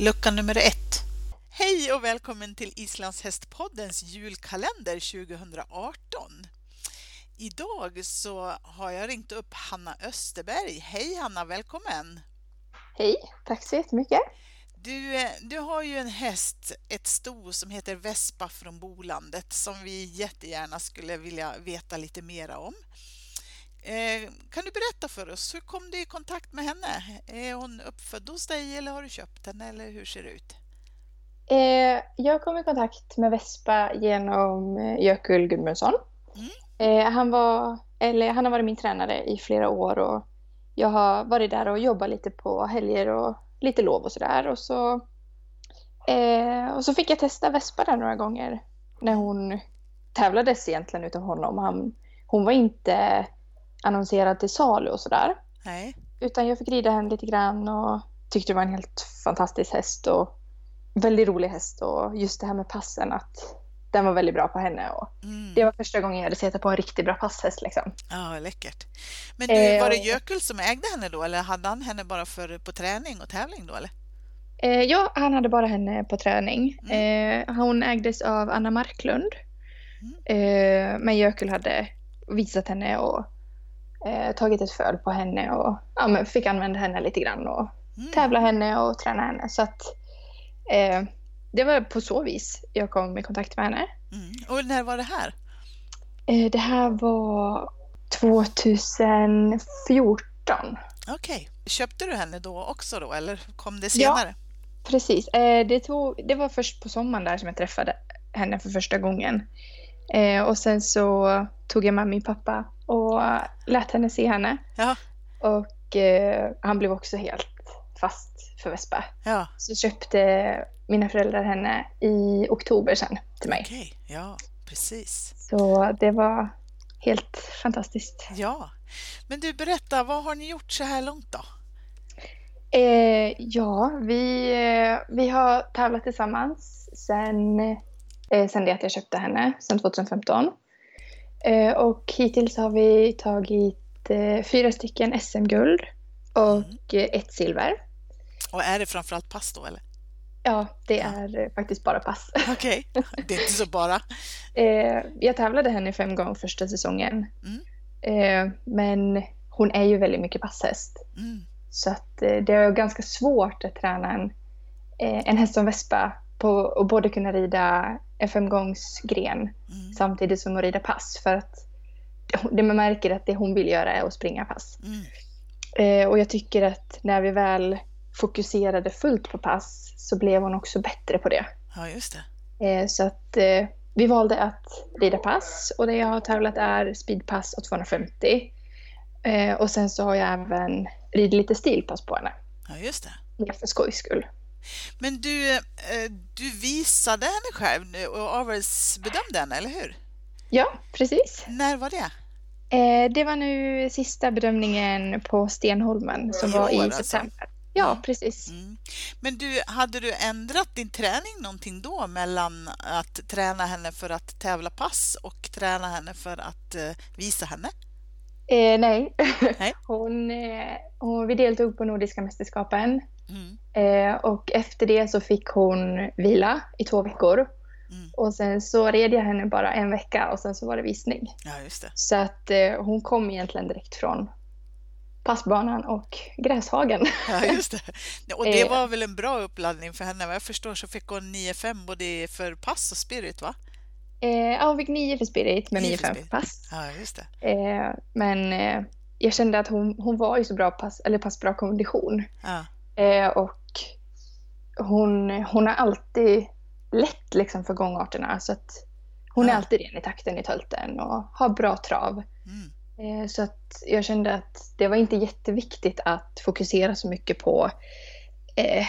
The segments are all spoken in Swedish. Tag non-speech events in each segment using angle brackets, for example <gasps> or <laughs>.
Lucka nummer ett. Hej och välkommen till Islandshästpoddens julkalender 2018. Idag så har jag ringt upp Hanna Österberg. Hej Hanna, välkommen! Hej, tack så jättemycket! Du, eh, du har ju en häst, ett sto som heter Vespa från Bolandet som vi jättegärna skulle vilja veta lite mera om. Eh, kan du berätta för oss, hur kom du i kontakt med henne? Är hon uppfödd hos dig eller har du köpt henne eller hur ser det ut? Eh, jag kom i kontakt med Vespa genom eh, Jökull Gudmundsson. Mm. han, var, eller, han har varit min tränare i flera år och jag har varit där och jobbat lite på helger och lite lov och sådär. Och så, och så fick jag testa Vespa där några gånger när hon tävlades egentligen utav honom. Han, hon var inte annonserad till salu och sådär. Nej. Utan jag fick rida henne lite grann och tyckte det var en helt fantastisk häst och väldigt rolig häst och just det här med passen att den var väldigt bra på henne. Och mm. Det var första gången jag hade sett på en riktigt bra passhäst. Liksom. Ja, läckert. Men du, var det Jökull som ägde henne då eller hade han henne bara för, på träning och tävling då? Eller? Eh, ja, han hade bara henne på träning. Mm. Eh, hon ägdes av Anna Marklund. Mm. Eh, men Jökull hade visat henne och eh, tagit ett föl på henne och ja, men fick använda henne lite grann och mm. tävla henne och träna henne. Så att, eh, det var på så vis jag kom i kontakt med henne. Mm. Och när var det här? Eh, det här var 2014. Okej. Okay. Köpte du henne då också då eller kom det senare? Ja, precis. Eh, det, tog, det var först på sommaren där som jag träffade henne för första gången. Eh, och sen så tog jag med min pappa och lät henne se henne. Ja. Och eh, han blev också helt fast för Vespa. Ja. Så köpte mina föräldrar henne i oktober sen till mig. Okej, ja precis. Så det var helt fantastiskt. Ja, men du berätta, vad har ni gjort så här långt då? Eh, ja, vi, eh, vi har tävlat tillsammans sen, eh, sen det att jag köpte henne, sen 2015. Eh, och hittills har vi tagit eh, fyra stycken SM-guld och mm. Eh, ett silver. Och är det framförallt pass då eller? Ja, det är faktiskt bara pass. <laughs> Okej, okay. det är inte så bara. jag tävlade henne fem gånger första säsongen. Mm. men hon är ju väldigt mycket passhäst. Mm. Så att det är ganska svårt att träna en, en häst som Vespa på att både kunna rida en femgångsgren mm. Samtidigt som att rida pass. För att <laughs> det man märker att det hon vill göra är att springa pass. Mm. Eh, och jag tycker att när vi väl fokuserade fullt på pass så blev hon också bättre på det. Ja, just det. Eh, så att eh, vi valde att rida pass och det jag har tävlat är speedpass och 250. Eh, och sen så har jag även ridit lite stilpass på henne. Ja, just det. Mer för skojs skull. Men du, eh, du visade henne själv och avelsbedömde henne, eller hur? Ja, precis. När var det? Eh, det var nu sista bedömningen på Stenholmen som var i alltså. september. Ja, precis. Mm. Men du, hade du ändrat din träning någonting då mellan att träna henne för att tävla pass och träna henne för att uh, visa henne? Eh, nej. nej. <laughs> Hon, eh, hon, vi deltog på Nordiska mästerskapen Mm. Eh, och efter det så fick hon vila i två veckor. Mm. Och sen så red jag henne bara en vecka och sen så var det visning. Ja, just det. Så att eh, hon kom egentligen direkt från passbanan och gräshagen. Ja, just det. Och det eh. var väl en bra uppladdning för henne? Vad jag förstår så fick hon 9-5 både för pass och spirit, va? Eh, ja, hon fick 9 för spirit men 9-5 för, för pass. Ja, just det. Eh, men eh, jag kände att hon, hon var i så bra pass, eller passbra kondition. Ja. Eh, och hon, hon har alltid lätt liksom för gångarterna. Så att hon ja. är alltid ren i takten i tölten och har bra trav. Mm. Eh, så att jag kände att det var inte jätteviktigt att fokusera så mycket på, eh,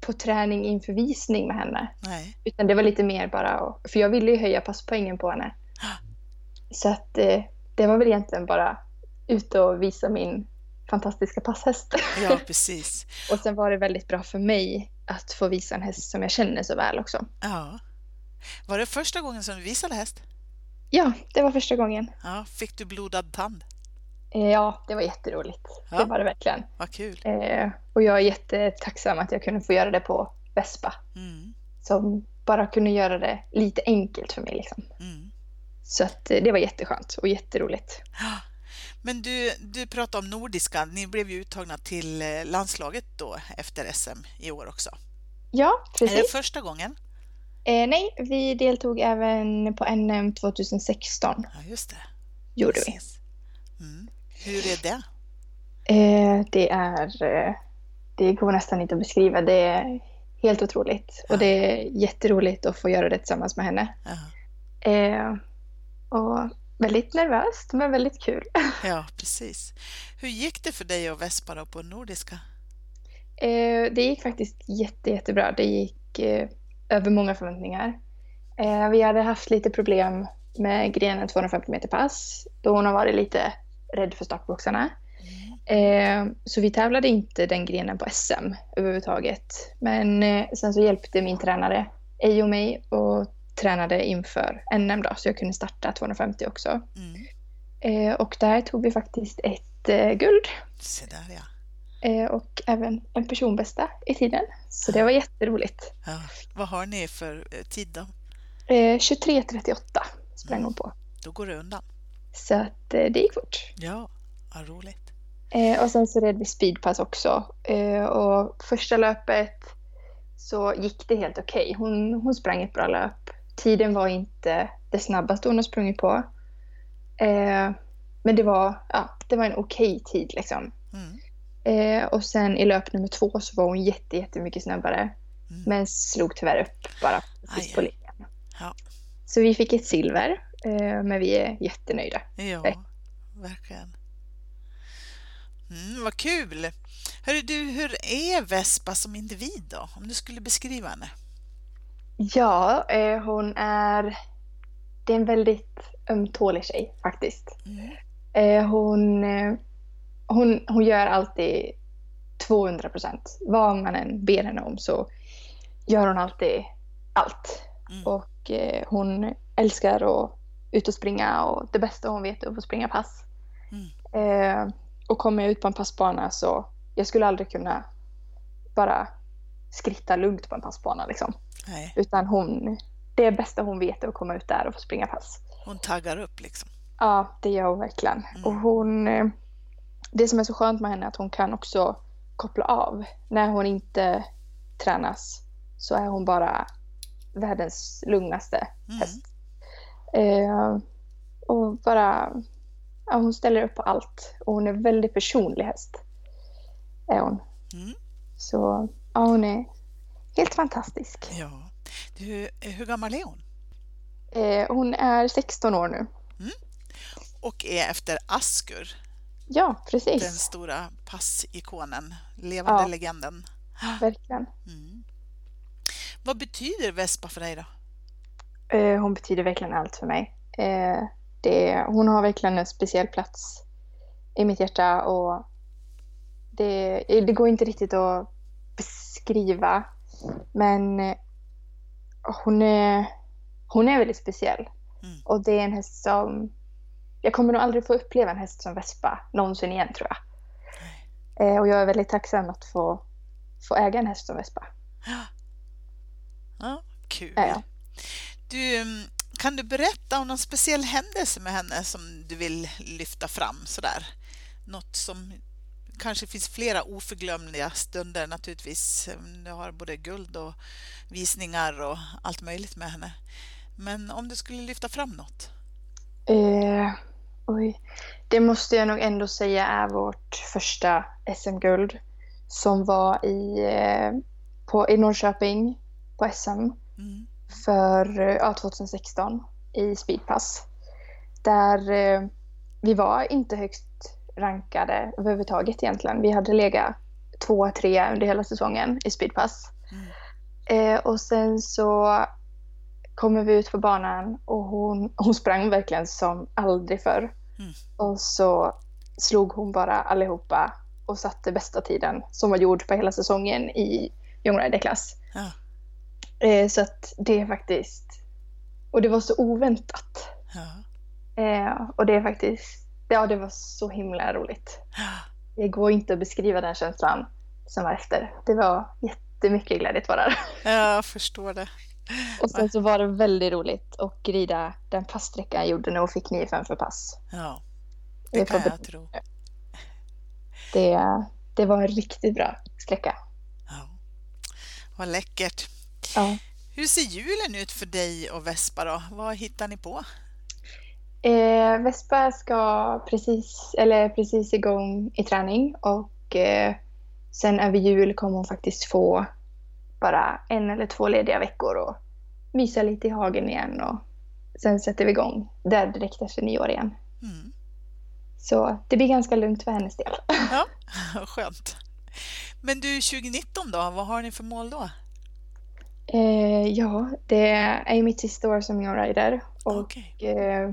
på träning inför visning med henne. Nej. Utan det var lite mer bara, för jag ville ju höja passpoängen på henne. <gasps> Så att eh, det var väl egentligen bara ut och visa min fantastiska passhäst. Ja, <laughs> precis. och sen var det väldigt bra för mig att få visa en häst som jag känner så väl också. Ja. Var det första gången som du visade häst? Ja, det var första gången. Ja, fick du blodad tand? Eh, ja, det var jätteroligt. Ja. Det var det verkligen. Vad kul. Eh, och jag är jättetacksam att jag kunde få göra det på Vespa. Mm. Som bara kunde göra det lite enkelt för mig. Liksom. Mm. Så att, eh, det var jätteskönt och jätteroligt. Men du, du pratade om nordiska. Ni blev ju uttagna till eh, landslaget då efter SM i år också. Ja, precis. Är det första gången? Eh, nej, vi deltog även på NM 2016. Ja, just det. Gjorde precis. vi. Mm. Hur är det? Eh, det är... Eh, det går nästan inte att beskriva. Det är helt otroligt. Ja. Och det är jätteroligt att få göra det tillsammans med henne. Eh, och väldigt nervöst, men väldigt kul. <laughs> Ja, precis. Hur gick det för dig och Vespa då på Nordiska? Eh, det gick faktiskt jätte, jättebra. Det gick eh, över många förväntningar. Eh, vi hade haft lite problem med grenen 250 meter pass då hon har varit lite rädd för startboxarna. Mm. Så vi tävlade inte den grenen på SM överhuvudtaget. Men sen så hjälpte min tränare Ejo mig och tränade inför NM då, så jag kunde starta 250 också. Mm. Och där tog vi faktiskt ett guld. Se där ja. Eh, och även en personbästa i tiden. Så det var jätteroligt. Ja. Vad har ni för eh, tid då? 23.38 eh, sprang mm. hon på. Då går det undan. Så att det gick fort. Ja, vad roligt. Och sen så red vi speedpass också. Och första löpet så gick det helt okej. Okay. Hon, hon sprang ett bra löp. Tiden var inte det snabbaste hon har sprungit på. Men det var, ja, det var en okej okay tid liksom. Mm. Eh, och sen i löp nummer två så var hon jätte, jättemycket snabbare. Mm. Men slog tyvärr upp bara precis på linjen. Ja. Så vi fick ett silver, eh, men vi är jättenöjda. Ja, verkligen. Mm, vad kul! Hörru du, hur är Vespa som individ då? Om du skulle beskriva henne? Ja, eh, hon är... Det är en väldigt ömtålig tjej faktiskt. Mm. Eh, hon eh, hon, hon gör alltid 200 procent. Vad man än ber henne om så gör hon alltid allt. Mm. Och eh, hon älskar att ut och springa och det bästa hon vet är att få springa pass. Mm. Eh, och kommer jag ut på en passbana så jag skulle aldrig kunna bara skritta lugnt på en passbana liksom. Nej. Utan hon, det bästa hon vet är att komma ut där och få springa pass. Hon taggar upp liksom? Ja, det gör hon verkligen. Mm. Och hon, eh, det som är så skönt med henne är att hon kan också koppla av. När hon inte tränas så är hon bara världens lugnaste mm. häst. Eh, och bara, ja, hon ställer upp på allt och hon är väldigt personlig häst. Är hon. Mm. Så ja, hon är helt fantastisk. Ja. Du, hur gammal är hon? Eh, hon är 16 år nu. Mm. Och är efter Askur. Ja, precis. Den stora passikonen, levande ja, legenden. Verkligen. Mm. Vad betyder Vespa för dig då? Eh, hon betyder verkligen allt för mig. Eh, det, hon har verkligen en speciell plats i mitt hjärta och det, det går inte riktigt att beskriva. Men eh, hon är, hon är väldigt speciell. Mm. Och det är en häst som jag kommer nog aldrig få uppleva en häst som Vespa någonsin igen tror jag. Eh, och jag är väldigt tacksam att få, få äga en häst som Vespa. Ja, ja kul. Ja. Du, mm, kan du berätta om någon speciell händelse med henne som du vill lyfta fram sådär? Något som kanske finns flera oförglömliga stunder naturligtvis. Du har både guld och visningar och allt möjligt med henne. Men om du skulle lyfta fram något? Eh, Oj. Det måste jag nog ändå säga är vårt första SM-guld som var i, eh, på, i Norrköping på SM mm. för ja, 2016 i speedpass. Där eh, vi var inte högst rankade överhuvudtaget egentligen. Vi hade legat två, tre under hela säsongen i speedpass. Mm. Eh, och sen så kommer vi ut på banan och hon, hon sprang verkligen som aldrig förr. Mm. Och så slog hon bara allihopa och satte bästa tiden som var gjord på hela säsongen i Young Rider-klass. Ja. Eh, så att det är faktiskt... Och det var så oväntat. Ja. Eh, och det är faktiskt... Ja, det var så himla roligt. Ja. Det går inte att beskriva den känslan som var efter. Det var jättemycket glädjetårar. Jag förstår det. Och sen så var det väldigt roligt att rida den passsträcka jag gjorde när hon fick 9-5 för pass. Ja, det kan jag tro. Det, det var en riktigt bra sträcka. Ja. Vad läckert. Ja. Hur ser julen ut för dig och Vespa då? Vad hittar ni på? Eh, Vespa ska precis, eller precis igång i träning och eh, sen över jul kommer hon faktiskt få bara en eller två lediga veckor och mysa lite i hagen igen och sen sätter vi igång där direkt efter nyår igen. Mm. Så det blir ganska lugnt för hennes del. Ja, <laughs> skönt. Men du, 2019 då, vad har ni för mål då? Eh, ja, det är mitt sista år som juniorrider och okay. eh,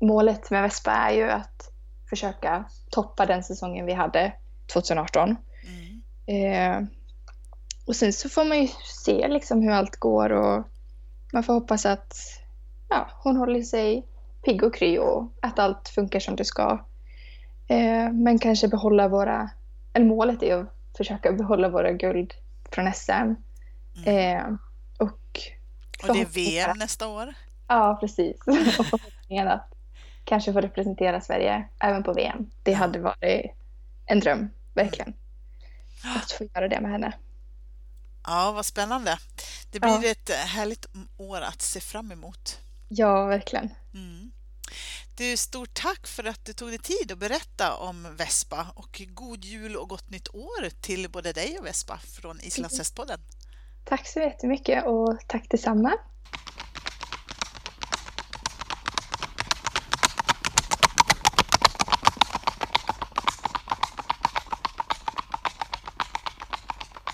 målet med Vespa är ju att försöka toppa den säsongen vi hade 2018. Mm. Eh, och sen så får man ju se liksom hur allt går och man får hoppas att ja, hon håller sig pigg och kry och att allt funkar som det ska. Eh, men kanske behålla våra, eller målet är att försöka behålla våra guld från SM. Mm. Eh, och, och det är VM nästa år? Ja, precis. <laughs> och förhoppningen att kanske få representera Sverige även på VM. Det hade varit en dröm, verkligen. Att få göra det med henne. Ja, vad spännande. Det blir ja. ett härligt år att se fram emot. Ja, verkligen. Mm. Du, stort tack för att du tog dig tid att berätta om Vespa och god jul och gott nytt år till både dig och Vespa från Islandshästpodden. Tack så jättemycket och tack detsamma.